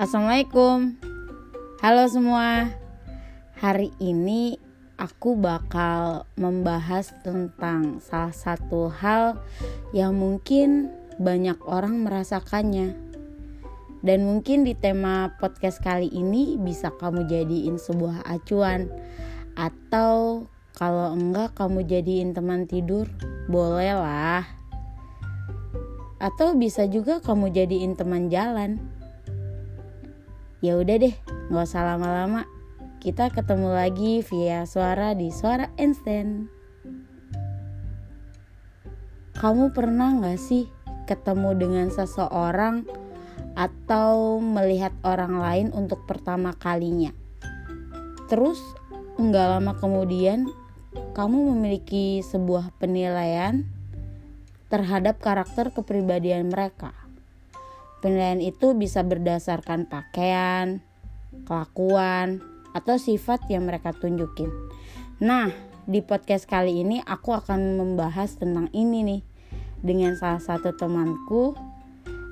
Assalamualaikum. Halo semua. Hari ini aku bakal membahas tentang salah satu hal yang mungkin banyak orang merasakannya. Dan mungkin di tema podcast kali ini bisa kamu jadiin sebuah acuan. Atau kalau enggak kamu jadiin teman tidur boleh lah. Atau bisa juga kamu jadiin teman jalan Ya udah deh, nggak usah lama-lama. Kita ketemu lagi via suara di Suara Einstein. Kamu pernah nggak sih ketemu dengan seseorang atau melihat orang lain untuk pertama kalinya? Terus nggak lama kemudian kamu memiliki sebuah penilaian terhadap karakter kepribadian mereka. Penilaian itu bisa berdasarkan pakaian, kelakuan, atau sifat yang mereka tunjukin. Nah, di podcast kali ini aku akan membahas tentang ini nih dengan salah satu temanku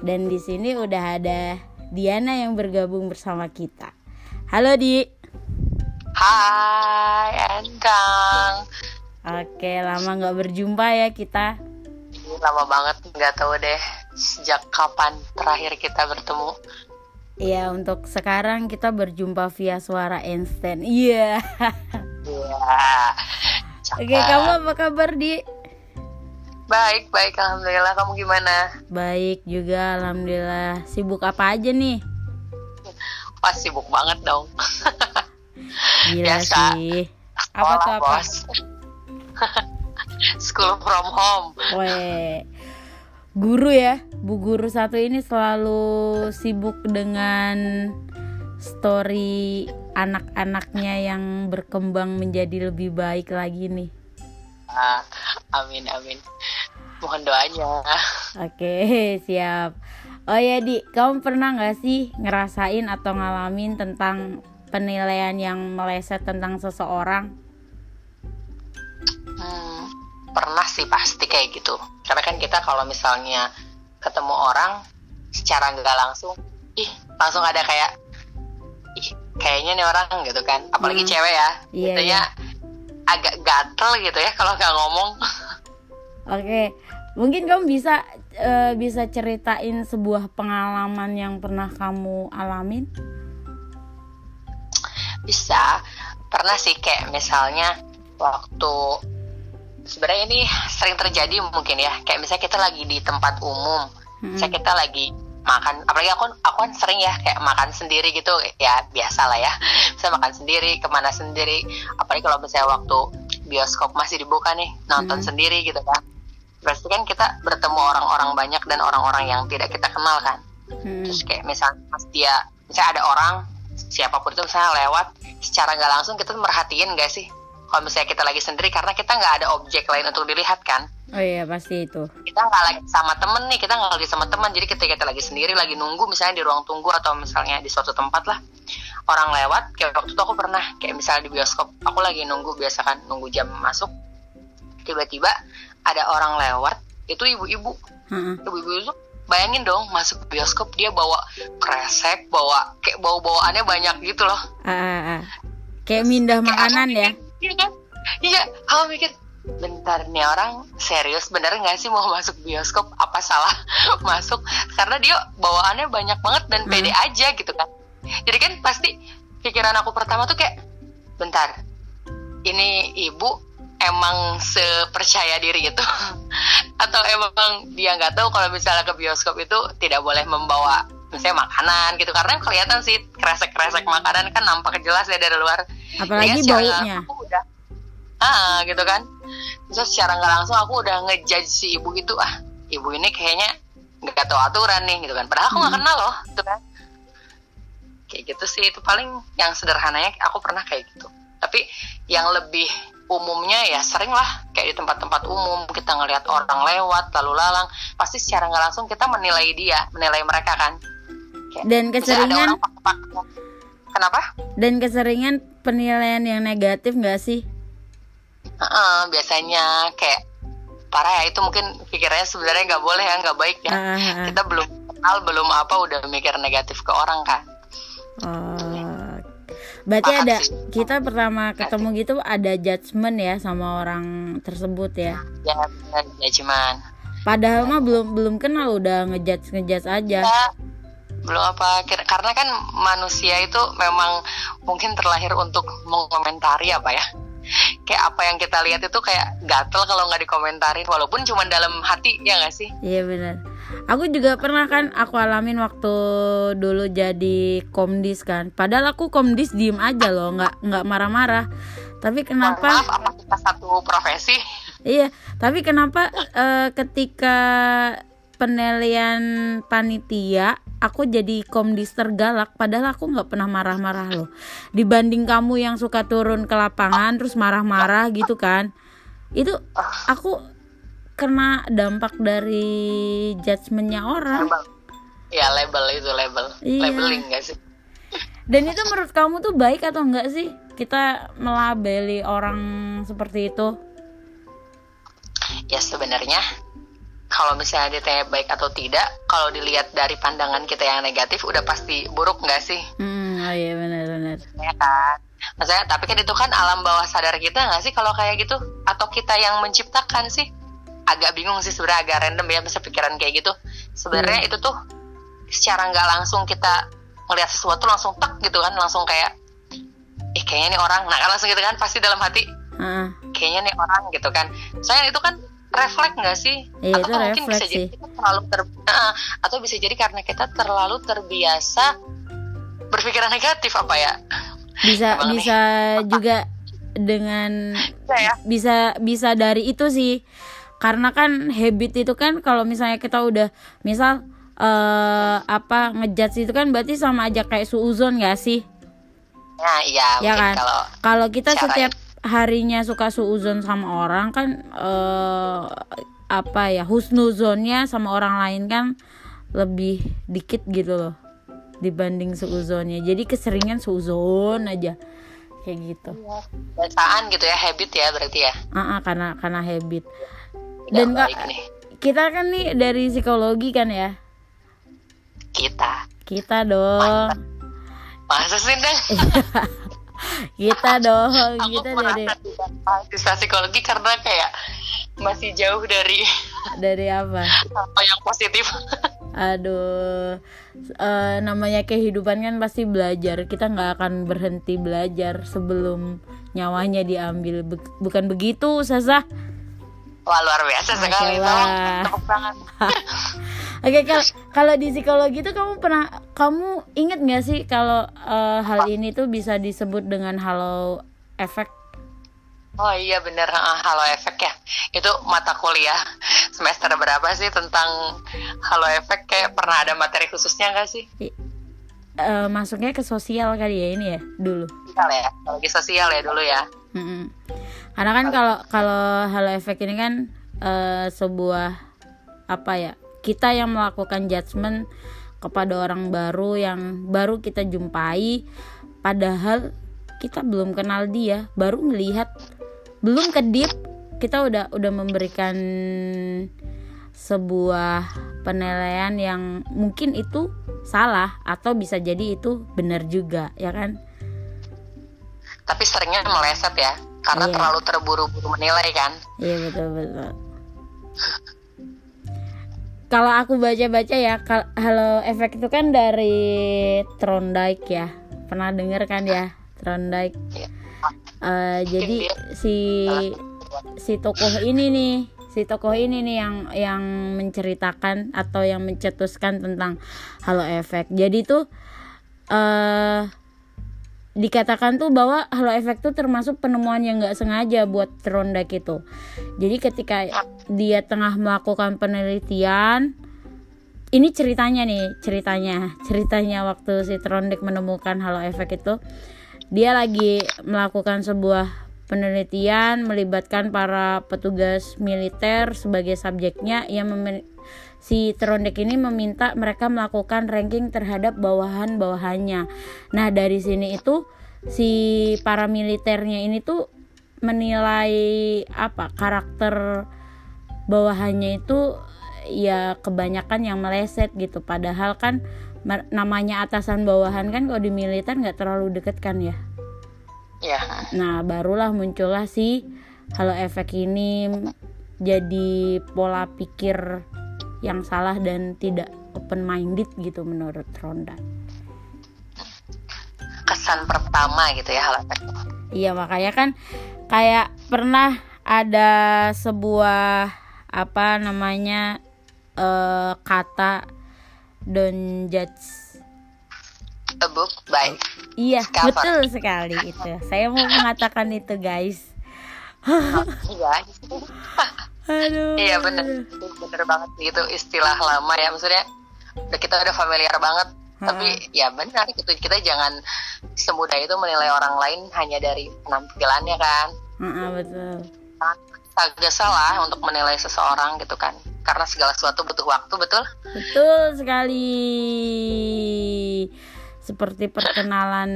dan di sini udah ada Diana yang bergabung bersama kita. Halo Di. Hai Endang. Oke, lama nggak berjumpa ya kita. Lama banget nggak tahu deh sejak kapan terakhir kita bertemu? Iya, untuk sekarang kita berjumpa via suara instan. Iya. Iya. Oke, kamu apa kabar, Di? Baik, baik. Alhamdulillah. Kamu gimana? Baik juga, alhamdulillah. Sibuk apa aja nih? Wah, sibuk banget dong. Gila Biasa. sih. Apa tuh apa? Bos. School from home. Weh. Guru ya, Bu Guru satu ini selalu sibuk dengan story anak-anaknya yang berkembang menjadi lebih baik lagi nih. Ah, amin, amin. Mohon doanya. Oke, siap. Oh ya, Di, kamu pernah nggak sih ngerasain atau ngalamin tentang penilaian yang meleset tentang seseorang? Hmm, pernah sih pasti kayak gitu. Karena kan kita kalau misalnya ketemu orang secara nggak langsung, ih langsung ada kayak, ih kayaknya nih orang gitu kan. Apalagi Hmm. cewek ya, Iya, gitu ya agak gatel gitu ya kalau nggak ngomong. Oke, mungkin kamu bisa eh, bisa ceritain sebuah pengalaman yang pernah kamu alamin? Bisa. Pernah sih kayak misalnya waktu sebenarnya ini sering terjadi mungkin ya. Kayak misalnya kita lagi di tempat umum, Mm-mm. saya kita lagi makan apalagi aku aku kan sering ya kayak makan sendiri gitu ya biasa lah ya saya makan sendiri ke mana sendiri apalagi kalau misalnya waktu bioskop masih dibuka nih nonton Hmm. sendiri gitu kan berarti kan kita bertemu orang-orang banyak dan orang-orang yang tidak kita kenal kan Hmm. terus kayak misalnya pas dia misalnya ada orang siapa pun itu misalnya lewat secara nggak langsung kita merhatiin gak sih kalau misalnya kita lagi sendiri karena kita nggak ada objek lain untuk dilihat kan Oh iya pasti itu. kita nggak lagi sama temen nih kita nggak lagi sama teman jadi ketika kita lagi sendiri lagi nunggu misalnya di ruang tunggu atau misalnya di suatu tempat lah orang lewat kayak waktu itu aku pernah kayak misalnya di bioskop aku lagi nunggu biasa kan nunggu jam masuk tiba-tiba ada orang lewat itu ibu-ibu Heeh. ibu-ibu itu bayangin dong masuk bioskop dia bawa kresek bawa kayak bawa bawaannya banyak gitu loh Ah, ah, ah. Kayak mindah Kayak makanan aku ya. Iya kan? Iya aku mikir bentar nih orang serius bener nggak sih mau masuk bioskop? Apa salah masuk? Karena dia bawaannya banyak banget dan Hmm. pede aja gitu kan. Jadi kan pasti pikiran aku pertama tuh kayak bentar ini ibu emang sepercaya diri itu atau emang dia nggak tahu kalau misalnya ke bioskop itu tidak boleh membawa misalnya makanan gitu karena kelihatan sih kresek-kresek makanan kan nampak jelas ya dari luar. Apalagi secara baunya. aku udah ah gitu kan. Terus secara nggak langsung aku udah ngejudge si ibu itu ah ibu ini kayaknya nggak tahu aturan nih gitu kan. Padahal aku nggak Hmm. kenal loh gitu kan. Kayak gitu sih itu paling yang sederhananya aku pernah kayak gitu. Tapi yang lebih umumnya ya sering lah kayak di tempat-tempat umum kita ngelihat orang lewat lalu lalang pasti secara nggak langsung kita menilai dia menilai mereka kan Kayak, Dan keseringan orang kenapa dan keseringan penilaian yang negatif nggak sih? Heeh, biasanya kayak parah ya itu mungkin pikirannya sebenarnya nggak boleh ya nggak baik ya ah, ah. kita belum kenal belum apa udah mikir negatif ke orang kan Oh, berarti ada sih. kita pertama ketemu gitu ada judgement ya sama orang tersebut ya. ya judgement Padahal mah belum belum kenal udah ngejudge ngejudge aja. ya belum apa karena kan manusia itu memang mungkin terlahir untuk mengomentari apa ya kayak apa yang kita lihat itu kayak gatel kalau nggak dikomentarin walaupun cuma dalam hati ya nggak sih Iya benar. Aku juga pernah kan aku alamin waktu dulu jadi komdis kan. Padahal aku komdis diem aja loh, nggak nggak marah-marah. Tapi Mohon kenapa? maaf apa kita satu profesi Iya, tapi kenapa eh, ketika penilaian panitia aku jadi komdis tergalak padahal aku nggak pernah marah-marah loh. Dibanding kamu yang suka turun ke lapangan terus marah-marah gitu kan. Itu aku kena dampak dari judgementnya orang. Ya label itu label. Iya. labeling nggak sih? Dan itu menurut kamu tuh baik atau enggak sih? Kita melabeli orang seperti itu. Ya sebenarnya kalau misalnya ditanya baik atau tidak kalau dilihat dari pandangan kita yang negatif udah pasti buruk nggak sih? Hmm oh iya benar-benar ya kan? Maksudnya tapi kan itu kan alam bawah sadar kita nggak sih kalau kayak gitu? Atau kita yang menciptakan sih? Agak bingung sih sebenarnya agak random ya bisa pikiran kayak gitu. Sebenarnya itu tuh secara nggak langsung kita ngelihat sesuatu langsung tek gitu kan langsung kayak eh kayaknya nih orang. Nah kan langsung gitu kan pasti dalam hati Heeh. kayaknya nih orang gitu kan. Soalnya itu kan refleks nggak sih? Iya, atau itu kan mungkin bisa jadi kita terlalu ter atau bisa jadi karena kita terlalu terbiasa berpikiran negatif apa ya? Bisa Emang nih. bisa juga dengan Bisa ya? bisa bisa dari itu sih. Karena kan habit itu kan kalau misalnya kita udah misal eh apa ngejudge itu kan berarti sama aja kayak suuzon gak sih? Nah iya ya kan? kalau kalau kita setiap harinya suka suuzon sama orang kan eh apa ya husnuzonnya sama orang lain kan lebih dikit gitu loh dibanding suuzonnya. Jadi keseringan suuzon aja kayak gitu. Kebiasaan gitu ya habit ya berarti ya? Ah, ah, karena karena habit. Tidak dan kak kita kan nih dari psikologi kan ya? Kita. Kita dong. Masa sih deng kita dong aku kita dari mahasiswa psikologi karena kayak masih jauh dari dari apa? apa yang positif. Aduh eh, namanya kehidupan kan pasti belajar. Kita nggak akan berhenti belajar sebelum nyawanya diambil. Be- bukan begitu Sasa? Wah luar biasa sekali. Tepuk tangan Oke kalau kalau di psikologi itu kamu pernah kamu inget nggak sih kalau eh, hal ini tuh bisa disebut dengan halo efek Oh iya bener, halo efek ya. Itu mata kuliah semester berapa sih tentang halo efek? Kayak pernah ada materi khususnya nggak sih? Eh, masuknya ke sosial kali ya ini ya dulu Sosial ya, lagi sosial ya dulu ya. Mm-mm. Karena kan kalau kalau halo efek ini kan eh, sebuah apa ya kita yang melakukan judgement kepada orang baru yang baru kita jumpai, padahal kita belum kenal dia, baru melihat belum kedip kita udah udah memberikan sebuah penilaian yang mungkin itu salah atau bisa jadi itu benar juga ya kan Tapi seringnya meleset ya, karena Iya. terlalu terburu-buru menilai kan. Iya betul betul. Kalau aku baca-baca ya, halo efek itu kan dari Trondike ya. Pernah denger kan ya Trondike? Iya. Eh, jadi si si tokoh ini nih, si tokoh ini nih yang yang menceritakan atau yang mencetuskan tentang halo efek. Jadi tuh eh dikatakan tuh bahwa halo efek tuh termasuk penemuan yang nggak sengaja buat Trondike itu. Jadi ketika dia tengah melakukan penelitian, ini ceritanya nih, ceritanya, ceritanya waktu si Trondike menemukan halo efek itu, dia lagi melakukan sebuah penelitian melibatkan para petugas militer sebagai subjeknya yang si Trondek ini meminta mereka melakukan ranking terhadap bawahan-bawahannya. Nah, dari sini itu si para militernya ini tuh menilai apa karakter bawahannya itu ya kebanyakan yang meleset gitu. Padahal kan namanya atasan bawahan kan kalau di militer nggak terlalu deket kan ya ya nah barulah muncullah si halo efek ini jadi pola pikir yang salah dan tidak open minded gitu menurut Ronda kesan pertama gitu ya efek Iya makanya kan kayak pernah ada sebuah apa namanya eh, kata don't judge. a book by Iya Cover. betul sekali itu. Saya mau mengatakan itu guys. iya Aduh. iya bener. Bener banget sih itu istilah lama ya. Maksudnya udah kita udah familiar banget. Tapi ya benar gitu. Kita jangan semudah itu menilai orang lain hanya dari penampilannya kan? Heeh, betul. agak salah untuk menilai seseorang gitu kan? Karena segala sesuatu butuh waktu betul? Betul sekali. Seperti perkenalan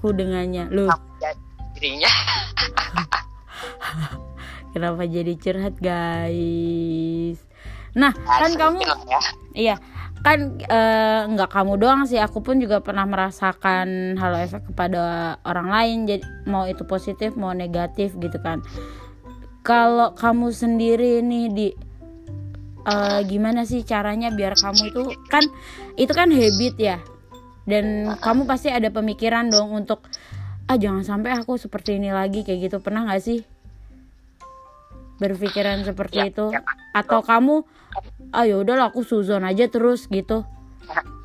ku dengannya. Dan dirinya kenapa jadi curhat guys? Nah, kan Asli kamu ya Iya, kan eh, nggak kamu doang sih, aku pun juga pernah merasakan halo efek kepada orang lain. Jadi mau itu positif mau negatif gitu kan. Kalau kamu sendiri nih di eh, gimana sih caranya biar kamu itu kan itu kan habit ya. Dan kamu pasti ada pemikiran dong untuk ah jangan sampai aku seperti ini lagi kayak gitu. Pernah nggak sih berpikiran seperti Ya, itu? ya. Atau kamu ah yaudahlah aku suzon aja terus gitu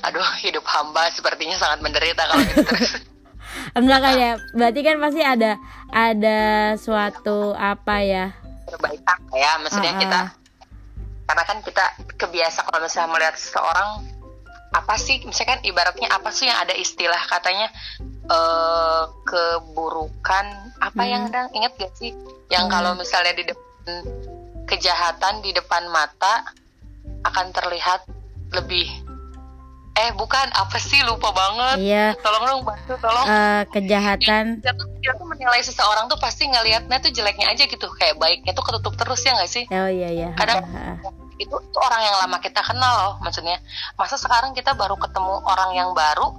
aduh hidup hamba sepertinya sangat menderita kalau gitu terus enggak kan ya berarti kan pasti ada ada suatu apa ya perbaikan ya maksudnya Ah, ah. kita karena kan kita kebiasa kalau misalnya melihat seseorang apa sih misalkan ibaratnya apa sih yang ada istilah katanya eh keburukan? Apa Hmm. yang dang inget gak sih? Yang Hmm. kalau misalnya di depan kejahatan di depan mata akan terlihat lebih eh bukan apa sih? Lupa banget. Iya. Tolong dong bantu tolong. Eh, kejahatan. Kita tuh, kita tuh menilai seseorang tuh pasti ngelihatnya tuh jeleknya aja gitu. Kayak baiknya tuh ketutup terus ya nggak sih? Oh iya iya. Kadang- Ah, itu tuh orang yang lama kita kenal loh maksudnya. Masa sekarang kita baru ketemu orang yang baru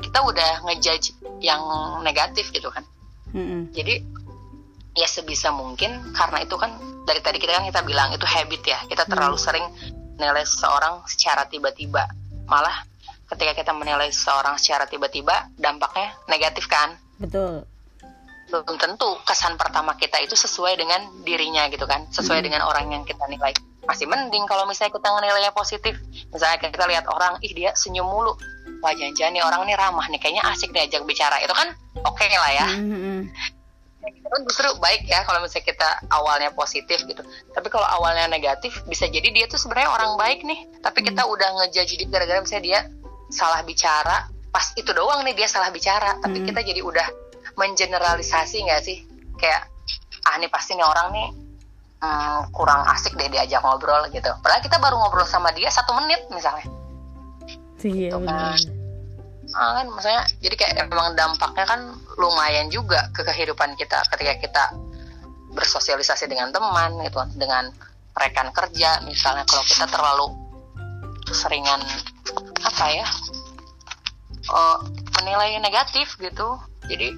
kita udah ngejudge yang negatif gitu kan. Mm-mm. jadi ya sebisa mungkin karena itu kan dari tadi kita kan kita bilang itu habit ya. Kita terlalu sering menilai seseorang secara tiba-tiba. Malah ketika kita menilai seseorang secara tiba-tiba dampaknya negatif kan? Betul. Belum tentu kesan pertama kita itu sesuai dengan dirinya gitu kan? Sesuai Hmm. dengan orang yang kita nilai masih mending kalau misalnya kita nilainya positif. Misalnya kita lihat orang ih dia senyum mulu. Wah jangan-jangan nih orang nih ramah nih. Kayaknya asik diajak bicara. Itu kan oke lah ya. Itu kan justru baik ya kalau misalnya kita awalnya positif gitu. Tapi kalau awalnya negatif bisa jadi dia tuh sebenarnya orang baik nih. Tapi kita udah ngejudge dia gara-gara misalnya dia salah bicara. Pas itu doang nih dia salah bicara. Tapi Hmm. kita jadi udah mengeneralisasi nggak sih? Kayak ah nih pasti nih orang nih hmm, kurang asik deh diajak ngobrol gitu. Padahal kita baru ngobrol sama dia satu menit misalnya. Iya benar. kan. Ah, kan maksudnya jadi kayak emang dampaknya kan lumayan juga ke kehidupan kita ketika kita bersosialisasi dengan teman gitu dengan rekan kerja misalnya. Kalau kita terlalu seringan apa ya eh, menilai negatif gitu jadi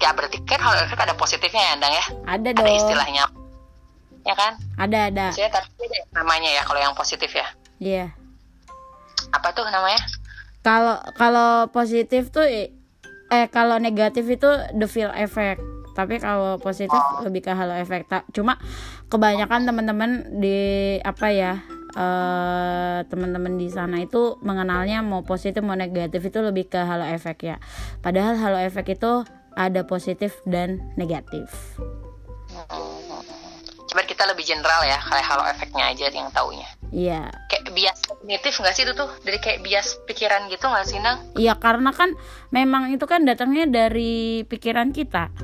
ya berarti kan hal efek ada positifnya ya Andang ya. Ada ada dong. istilahnya ya kan? Ada ada. Saya tapi ada namanya ya kalau yang positif ya? Iya. Apa tuh namanya? Kalau kalau positif tuh eh kalau negatif itu the feel effect. Tapi kalau positif lebih ke halo effect cuma kebanyakan teman-teman di apa ya eh teman-teman di sana itu mengenalnya mau positif mau negatif itu lebih ke halo effect ya. Padahal halo effect itu ada positif dan negatif kita lebih general ya, kayak halo efeknya aja yang taunya. iya Kayak bias kognitif nggak sih itu tuh? Dari kayak bias pikiran gitu nggak sih, Nang? iya karena kan memang itu kan datangnya dari pikiran kita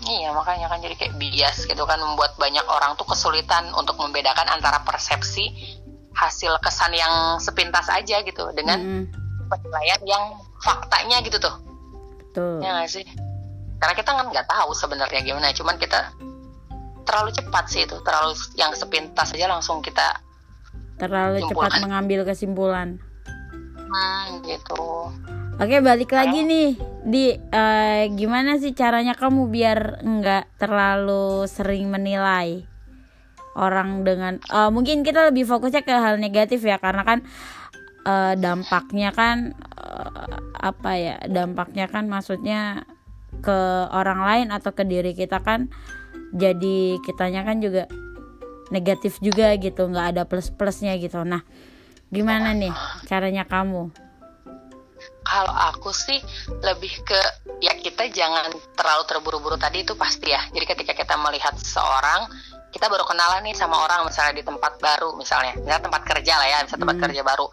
Iya, makanya kan jadi kayak bias gitu kan membuat banyak orang tuh kesulitan untuk membedakan antara persepsi hasil kesan yang sepintas aja gitu dengan Mm-mm, penilaian yang faktanya gitu tuh. betul Ya nggak sih? Karena kita kan nggak tahu sebenarnya gimana, cuman kita terlalu cepat sih itu, terlalu yang sepintas aja langsung kita terlalu cepat mengambil kesimpulan. Hmm, gitu. Oke balik lagi nih. Di eh, gimana sih caranya kamu biar nggak terlalu sering menilai orang dengan eh, mungkin kita lebih fokusnya ke hal negatif ya karena kan eh, dampaknya kan eh, apa ya dampaknya kan maksudnya ke orang lain atau ke diri kita kan jadi kitanya kan juga negatif juga gitu nggak ada plus plusnya gitu. Nah gimana nih caranya kamu? Kalau aku sih lebih ke ya kita jangan terlalu terburu-buru tadi itu pasti ya. Jadi ketika kita melihat seseorang kita baru kenalan nih sama orang misalnya di tempat baru misalnya. Misalnya tempat kerja lah ya misalnya tempat Hmm. kerja baru.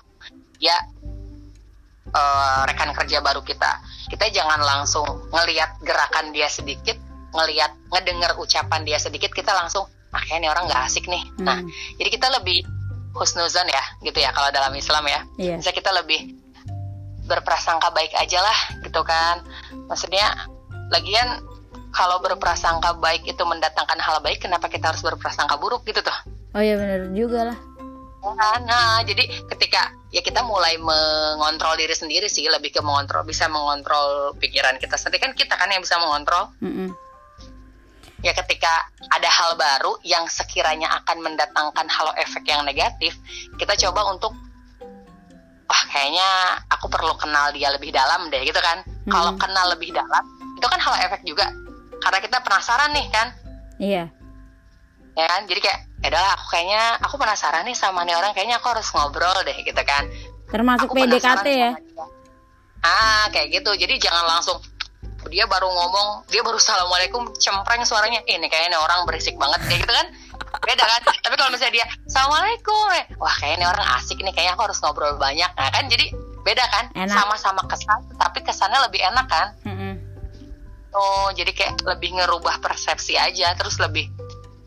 Ya eh, rekan kerja baru kita. Kita jangan langsung ngelihat gerakan dia sedikit ngelihat ngedenger ucapan dia sedikit kita langsung ah kayaknya ini orang nggak asik nih nah Hmm. jadi kita lebih husnuzon ya gitu ya kalau dalam Islam ya Iya. bisa kita lebih berprasangka baik aja lah gitu kan maksudnya lagian kalau berprasangka baik itu mendatangkan hal baik kenapa kita harus berprasangka buruk gitu tuh oh ya bener juga lah Nah, nah, jadi ketika ya kita mulai mengontrol diri sendiri sih, lebih ke mengontrol, bisa mengontrol pikiran kita sendiri kan kita kan yang bisa mengontrol. Mm-mm. Ya ketika ada hal baru yang sekiranya akan mendatangkan halo efek yang negatif, kita coba untuk wah kayaknya aku perlu kenal dia lebih dalam deh gitu kan. Kalau Hmm. kenal lebih dalam, itu kan halo efek juga. Karena kita penasaran nih kan. iya ya kan jadi kayak ya udahlah aku kayaknya aku penasaran nih sama nih orang kayaknya aku harus ngobrol deh gitu kan termasuk Aku PDKT ya dia. ah kayak gitu jadi jangan langsung dia baru ngomong dia baru assalamualaikum cempreng suaranya. "Ih, ini kayaknya orang berisik banget kayak gitu kan? Beda kan? Tapi kalau misalnya dia assalamualaikum eh, wah kayaknya orang asik nih kayaknya aku harus ngobrol banyak. Nah kan? Jadi beda kan? Sama-sama kesan tapi kesannya lebih enak kan? Mm-mm. Oh, jadi kayak lebih ngerubah persepsi aja, terus lebih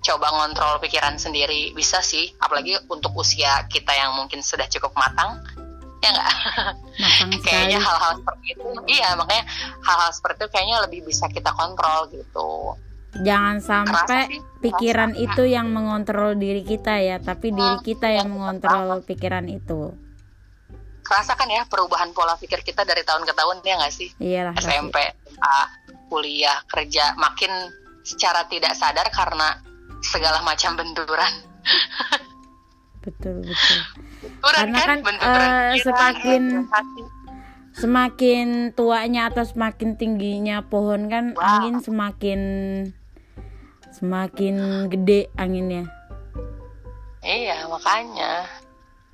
coba ngontrol pikiran sendiri. Bisa sih, apalagi untuk usia kita yang mungkin sudah cukup matang, ya nggak? kayaknya hal-hal seperti itu, iya makanya hal-hal seperti itu kayaknya lebih bisa kita kontrol gitu. jangan sampai sih, pikiran itu yang mengontrol diri kita ya tapi diri kita yang mengontrol pikiran itu Kerasa kan ya perubahan pola pikir kita dari tahun ke tahun, ya nggak sih? iyalah. SMP, SMA, kuliah, kerja, makin secara tidak sadar karena segala macam benturan. betul betul Karena kan, eh, pikiran, semakin semakin tuanya atau semakin tingginya pohon kan Wow. angin semakin semakin gede anginnya Iya, makanya.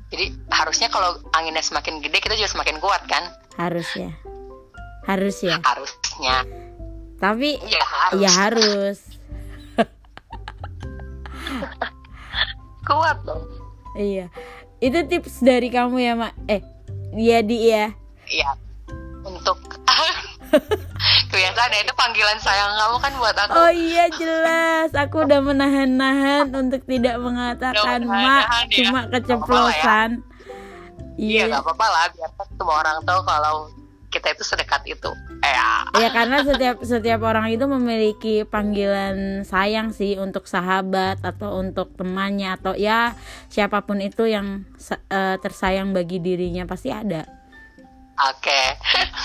Jadi harusnya kalau anginnya semakin gede kita juga semakin kuat kan? harus ya harus ya Harusnya. tapi Ya harus. ya harus Kuat dong. Iya itu tips dari kamu ya mak eh iya di ya Iya. Untuk kebiasaan ya itu panggilan sayang kamu kan buat aku. Oh iya jelas, aku udah menahan-nahan untuk tidak mengatakan mak, ya. cuma keceplosan. Iya, Iya, nggak apa-apa lah. Biar semua orang tahu kalau kita itu sedekat itu. Ya. karena setiap setiap orang itu memiliki panggilan sayang sih untuk sahabat atau untuk temannya atau ya siapa pun itu yang eh, tersayang bagi dirinya pasti ada. Oke.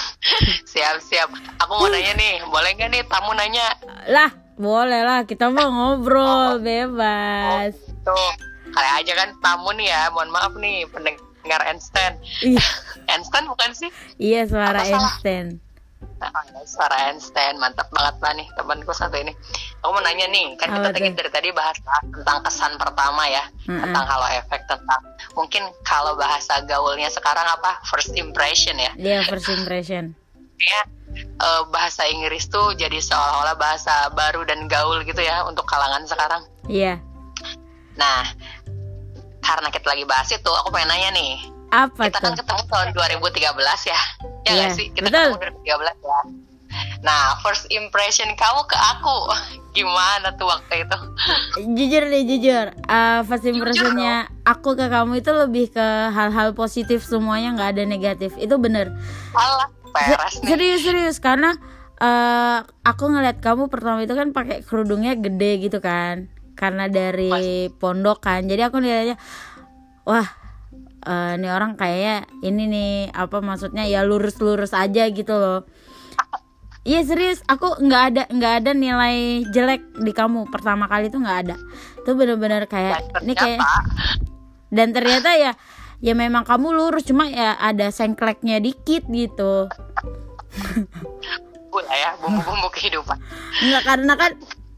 Siap-siap. Aku mau nanya nih, boleh nggak nih tamu nanya? Lah, boleh lah kita mau ngobrol bebas. Tuh, kayak aja kan tamu nih ya. Mohon maaf nih pendengar Einstein. Ih, Einstein bukan sih? iya suara Apa salah? Nah, suara Einstein mantap banget lah nih temanku satu ini. Aku mau nanya nih, kan kita Apa tadi dari tadi bahas tentang kesan pertama ya, Mm-mm. tentang halo efek tentang mungkin kalau bahasa gaulnya sekarang apa first impression ya. Dia first impression. Ya bahasa Inggris tuh jadi seolah-olah bahasa baru dan gaul gitu ya untuk kalangan sekarang. Iya. Nah, karena kita lagi bahas itu, aku pengen nanya nih, Apa kita kan tuh? ketemu tahun 2013 ya ya Iya, sih kita betul. ketemu 2013 ya nah first impression kamu ke aku gimana tuh waktu itu Jujur deh jujur. Uh, first impressionnya aku ke kamu itu lebih ke hal-hal positif semuanya nggak ada negatif. Itu bener. alah peres nih Serius serius karena uh, aku ngeliat kamu pertama itu kan pakai kerudungnya gede gitu kan. Karena dari pondok kan. Jadi aku nilainya wah uh, ini orang kayaknya ini nih apa maksudnya ya lurus-lurus aja gitu loh Iya serius, aku nggak ada nggak ada nilai jelek di kamu pertama kali tuh nggak ada. Tuh bener-bener kayak ini kayak dan ternyata ya ya memang kamu lurus cuma ya ada sengkleknya dikit gitu. Boleh ya bumbu-bumbu kehidupan. Enggak karena kan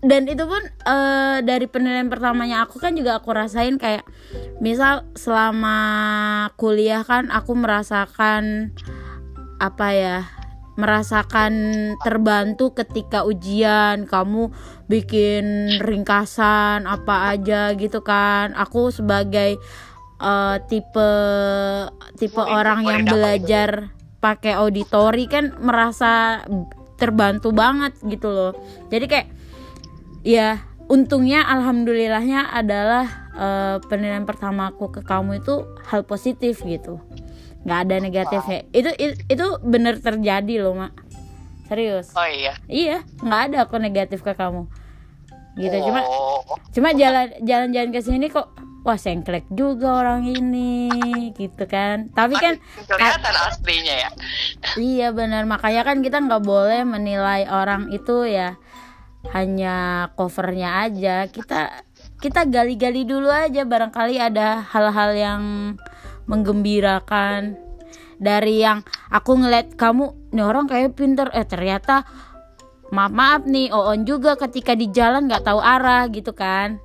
dan itu pun uh, dari penilaian pertamanya aku kan juga aku rasain kayak misal selama kuliah kan aku merasakan apa ya merasakan terbantu ketika ujian kamu bikin ringkasan apa aja gitu kan. Aku sebagai uh, tipe tipe Mungkin orang yang belajar pakai auditori kan merasa terbantu banget gitu loh. Jadi kayak ya untungnya alhamdulillahnya adalah uh, penilaian pertama aku ke kamu itu hal positif gitu. Nggak ada negatifnya wow. itu, itu itu bener terjadi loh mak. Serius? Oh iya? Iya nggak ada aku negatif ke kamu. Gitu oh. cuma cuma jalan jalan jalan ke sini kok wah sengklek juga orang ini gitu kan. Tapi kan kelihatan aslinya ya? Iya benar makanya kan kita nggak boleh menilai orang itu ya hanya covernya aja. Kita kita gali-gali dulu aja. Barangkali ada hal-hal yang menggembirakan. Dari yang aku ngeliat kamu nih orang kayak pinter. Eh ternyata maaf maaf nih Oon juga ketika di jalan nggak tahu arah gitu kan.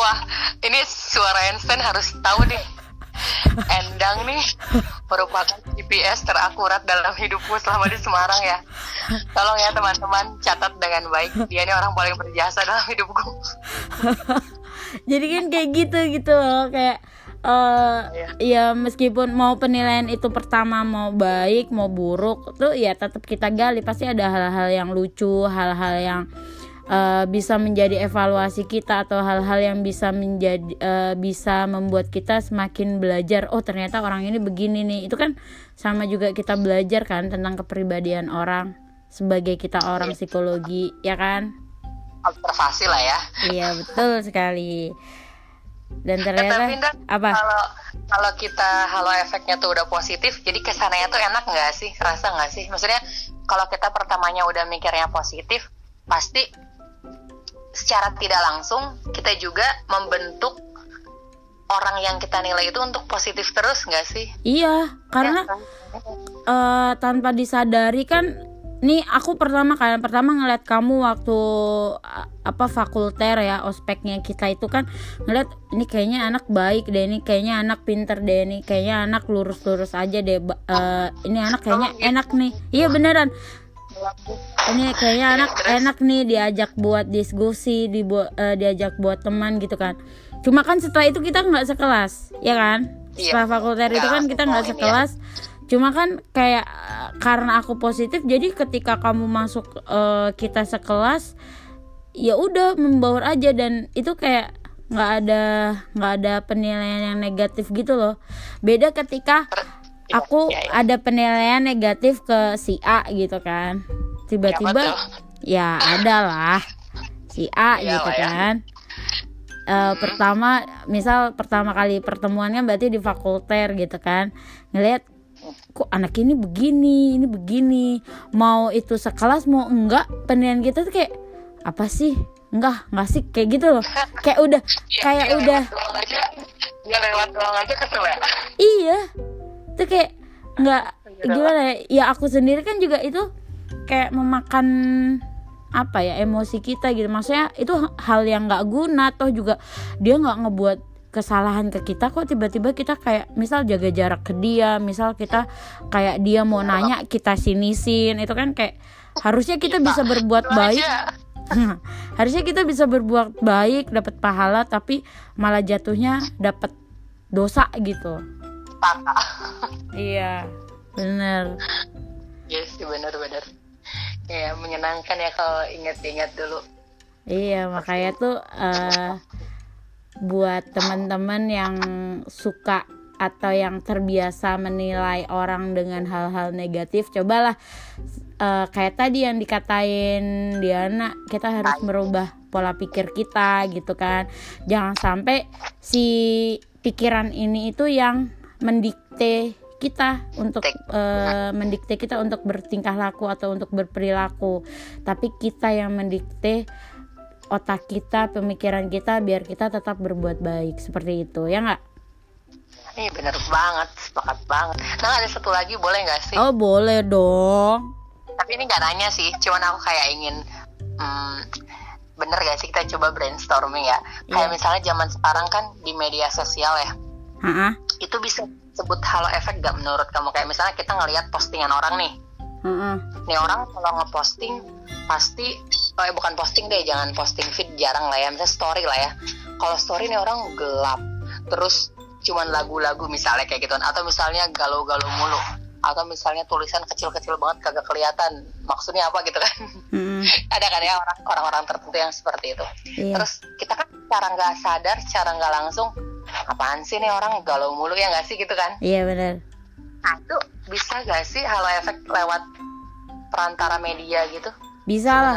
Wah ini suara Einstein harus tahu nih Endang nih merupakan GPS terakurat dalam hidupku selama di Semarang ya. Tolong ya teman-teman catat dengan baik. Dia ini orang paling berjasa dalam hidupku. Jadi kan kayak gitu gitu loh kayak uh, ya. ya meskipun mau penilaian itu pertama mau baik mau buruk tuh ya tetap kita gali pasti ada hal-hal yang lucu hal-hal yang uh, bisa menjadi evaluasi kita atau hal-hal yang bisa menjadi uh, bisa membuat kita semakin belajar oh ternyata orang ini begini nih. Itu kan sama juga kita belajar kan tentang kepribadian orang sebagai kita orang iya. psikologi ya kan? Observasi lah ya. Iya betul sekali. Dan ternyata eh, tapi, apa? kalau kalau kita halo efeknya tuh udah positif jadi kesannya tuh enak nggak sih? Kerasa nggak sih? Maksudnya kalau kita pertamanya udah mikirnya positif pasti secara tidak langsung kita juga membentuk orang yang kita nilai itu untuk positif terus nggak sih? Iya karena ya, uh, tanpa disadari kan nih aku pertama kali pertama ngeliat kamu waktu apa fakulter ya ospeknya kita itu kan ngeliat ini kayaknya anak baik deh ini kayaknya anak pinter deh ini kayaknya anak lurus-lurus aja deh uh, ini anak kayaknya enak nih. Iya beneran ini kayaknya anak enak nih diajak buat diskusi di uh, diajak buat teman gitu kan. Cuma kan setelah itu kita nggak sekelas ya kan? Iya. setelah fakulter itu kan kita nggak sekelas. Cuma kan kayak karena aku positif jadi ketika kamu masuk uh, kita sekelas ya udah membaur aja. Dan itu kayak nggak ada nggak ada penilaian yang negatif gitu loh. Beda ketika iya, aku ya, ya, ya. ada penilaian negatif ke si A gitu kan. Tiba-tiba ya, ya ada lah. Si A ya, gitu ya. kan. Uh, hmm. pertama misal pertama kali pertemuannya berarti di fakulter gitu kan. Ngelihat kok anak ini begini ini begini? Mau itu sekelas mau enggak? Penilaian kita tuh kayak apa sih? Enggak enggak sih. Kayak gitu loh. Kayak udah ya, kayak ya, udah. ya lewat doang aja kesel ya? Iya itu kayak enggak iya, gimana ya? Ya aku sendiri kan juga itu kayak memakan apa ya emosi kita gitu. Maksudnya itu hal yang nggak guna. Toh juga dia nggak ngebuat kesalahan ke kita kok. Tiba-tiba kita kayak misal jaga jarak ke dia misal kita kayak dia mau nanya kita sinisin. Itu kan kayak harusnya kita bisa berbuat baik. Harusnya kita bisa berbuat baik dapat pahala tapi malah jatuhnya dapat dosa gitu iya. Bener. Yes bener-bener ya menyenangkan ya kalau ingat-ingat dulu. Iya makanya tuh uh, buat teman-teman yang suka atau yang terbiasa menilai orang dengan hal-hal negatif cobalah uh, kayak tadi yang dikatain Diana kita harus merubah pola pikir kita gitu kan. Jangan sampai si pikiran ini itu yang mendikte kita untuk uh, mendikte kita untuk bertingkah laku atau untuk berperilaku tapi kita yang mendikte otak kita pemikiran kita biar kita tetap berbuat baik seperti itu ya nggak Iya bener banget, sepakat banget. Nah ada satu lagi boleh nggak sih? Oh boleh dong. Tapi ini nggak nanya sih, cuman aku kayak ingin hmm, bener gak sih kita coba brainstorming ya? Yeah. Kayak misalnya zaman sekarang kan di media sosial ya, uh -uh. itu bisa sebut halo efek gak menurut kamu? Kayak misalnya kita ngelihat postingan orang nih, uh -uh. nih orang kalau ngeposting pasti, oh ya bukan posting deh, jangan posting feed jarang lah ya, misalnya story lah ya. Kalau story nih orang gelap, terus cuman lagu-lagu misalnya kayak gitu atau misalnya galau-galau mulu atau misalnya tulisan kecil-kecil banget kagak kelihatan maksudnya apa gitu kan ada kan ya orang-orang tertentu yang seperti itu iya. terus kita kan cara nggak sadar cara nggak langsung apaan sih nih orang galau mulu ya nggak sih gitu kan? Iya benar nah itu bisa gak sih halo efek lewat perantara media gitu? Bisa lah.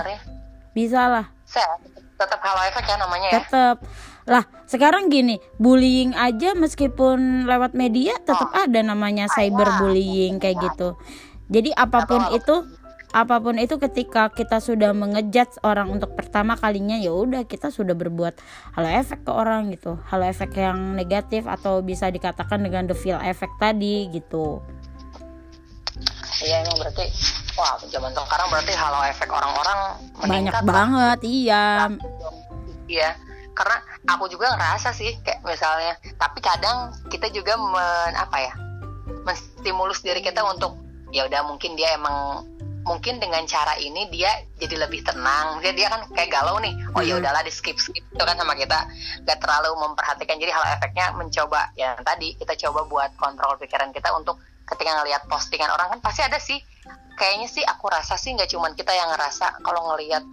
Bisa lah. Saya tetap halo efek ya namanya ya? Tetap lah, sekarang gini, bullying aja meskipun lewat media tetap oh. ada namanya cyberbullying kayak gitu. Jadi apa pun itu apa pun itu ketika kita sudah mengejat orang untuk pertama kalinya ya udah kita sudah berbuat halo efek ke orang gitu. Halo efek yang negatif atau bisa dikatakan dengan the feel effect tadi gitu. Iya emang berarti wah zaman sekarang berarti halo efek orang-orang banyak banget iya iya. Karena aku juga ngerasa sih kayak misalnya tapi kadang kita juga men apa ya menstimulus diri kita untuk ya udah mungkin dia emang mungkin dengan cara ini dia jadi lebih tenang dia dia kan kayak galau nih oh ya udahlah di skip skip itu kan sama kita gak terlalu memperhatikan jadi hal efeknya mencoba ya tadi kita coba buat kontrol pikiran kita untuk ketika ngelihat postingan orang kan pasti ada sih kayaknya sih aku rasa sih nggak cuman kita yang ngerasa kalau ngelihat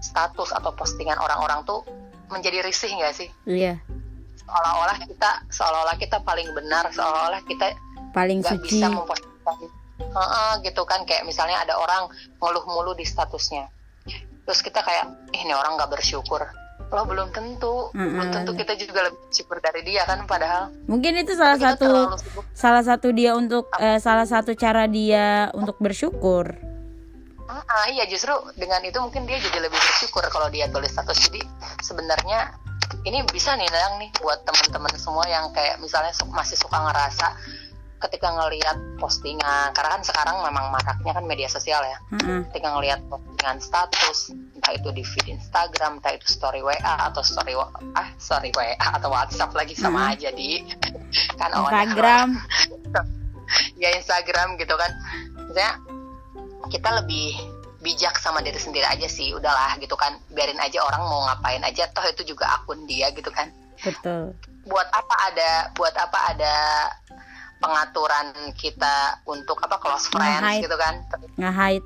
status atau postingan orang-orang tuh menjadi risih nggak sih? Iya. Seolah-olah kita seolah-olah kita paling benar, seolah-olah kita paling gak suci. bisa memposisikan uh -uh, gitu kan kayak misalnya ada orang ngeluh mulu di statusnya. Terus kita kayak, eh, ini orang nggak bersyukur. Loh belum tentu, mm -hmm. belum tentu kita juga lebih syukur dari dia kan padahal. Mungkin itu salah satu salah satu dia untuk eh, salah satu cara dia untuk bersyukur ah, iya justru dengan itu mungkin dia jadi lebih bersyukur kalau dia tulis status jadi sebenarnya ini bisa nih Dang nih buat teman-teman semua yang kayak misalnya masih suka ngerasa ketika ngelihat postingan karena kan sekarang memang maraknya kan media sosial ya. Mm-hmm. ketika ngelihat postingan status entah itu di feed Instagram entah itu story WA atau story ah story WA atau WhatsApp lagi sama mm-hmm. aja di kan Instagram. Ya Instagram gitu kan. Misalnya kita lebih bijak sama diri sendiri aja sih udahlah gitu kan. Biarin aja orang mau ngapain aja toh itu juga akun dia gitu kan. Betul. Buat apa ada buat apa ada pengaturan kita untuk apa close friends nge gitu kan. Nge-hide.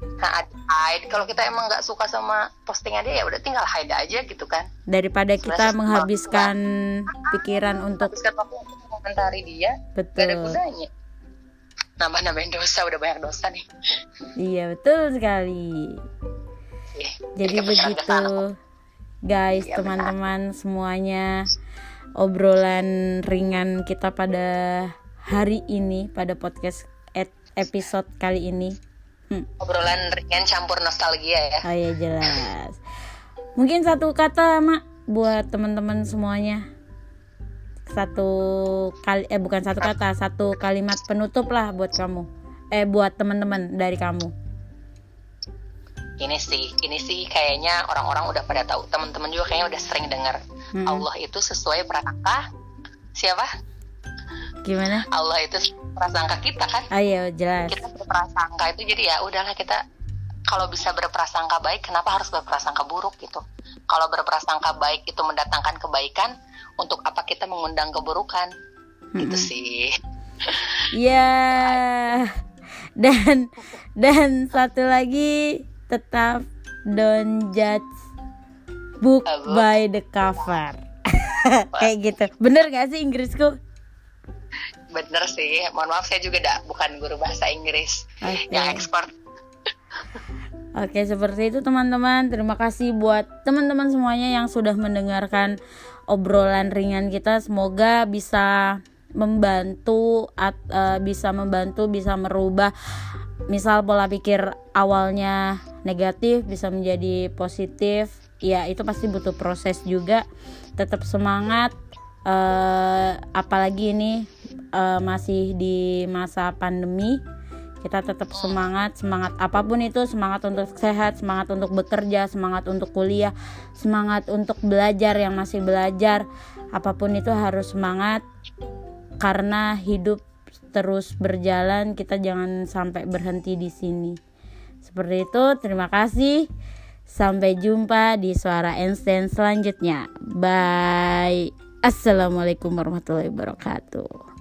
Hide. Kalau kita emang nggak suka sama postingan dia ya udah tinggal hide aja gitu kan. Daripada kita menghabiskan pikiran untuk menghabiskan waktu untuk mengomentari dia betul gak ada gunanya. Nambah-nambahin dosa udah banyak dosa nih. Iya betul sekali. Iya, jadi begitu guys iya, teman-teman semuanya obrolan ringan kita pada hari ini pada podcast episode kali ini. Hmm. obrolan ringan campur nostalgia ya. Oh iya jelas. Mungkin satu kata mak buat teman-teman semuanya. Satu kali eh bukan satu kata satu kalimat penutup lah buat kamu. Eh buat teman-teman dari kamu. Ini sih ini sih kayaknya orang-orang udah pada tahu. Teman-teman juga kayaknya udah sering dengar. Hmm. Allah itu sesuai prasangka siapa gimana? Allah itu prasangka kita kan? Ayo ah, iya, jelas. Kita berprasangka itu jadi ya udahlah kita kalau bisa berprasangka baik kenapa harus berprasangka buruk gitu? Kalau berprasangka baik itu mendatangkan kebaikan untuk apa kita mengundang keburukan? Mm-hmm. gitu sih. Ya dan dan satu lagi tetap don't judge book. by the cover. Kayak gitu. Bener gak sih Inggrisku bener sih mohon maaf saya juga dak bukan guru bahasa Inggris okay. yang ekspor Oke, seperti itu teman-teman. Terima kasih buat teman-teman semuanya yang sudah mendengarkan obrolan ringan kita. Semoga bisa membantu at, uh, bisa membantu bisa merubah misal pola pikir awalnya negatif bisa menjadi positif ya itu pasti butuh proses juga tetap semangat uh, apalagi ini uh, masih di masa pandemi kita tetap semangat semangat apa pun itu semangat untuk sehat semangat untuk bekerja semangat untuk kuliah semangat untuk belajar yang masih belajar apa pun itu harus semangat karena hidup terus berjalan kita jangan sampai berhenti di sini. Seperti itu terima kasih sampai jumpa di suara Einstein selanjutnya. Bye. Assalamualaikum warahmatullahi wabarakatuh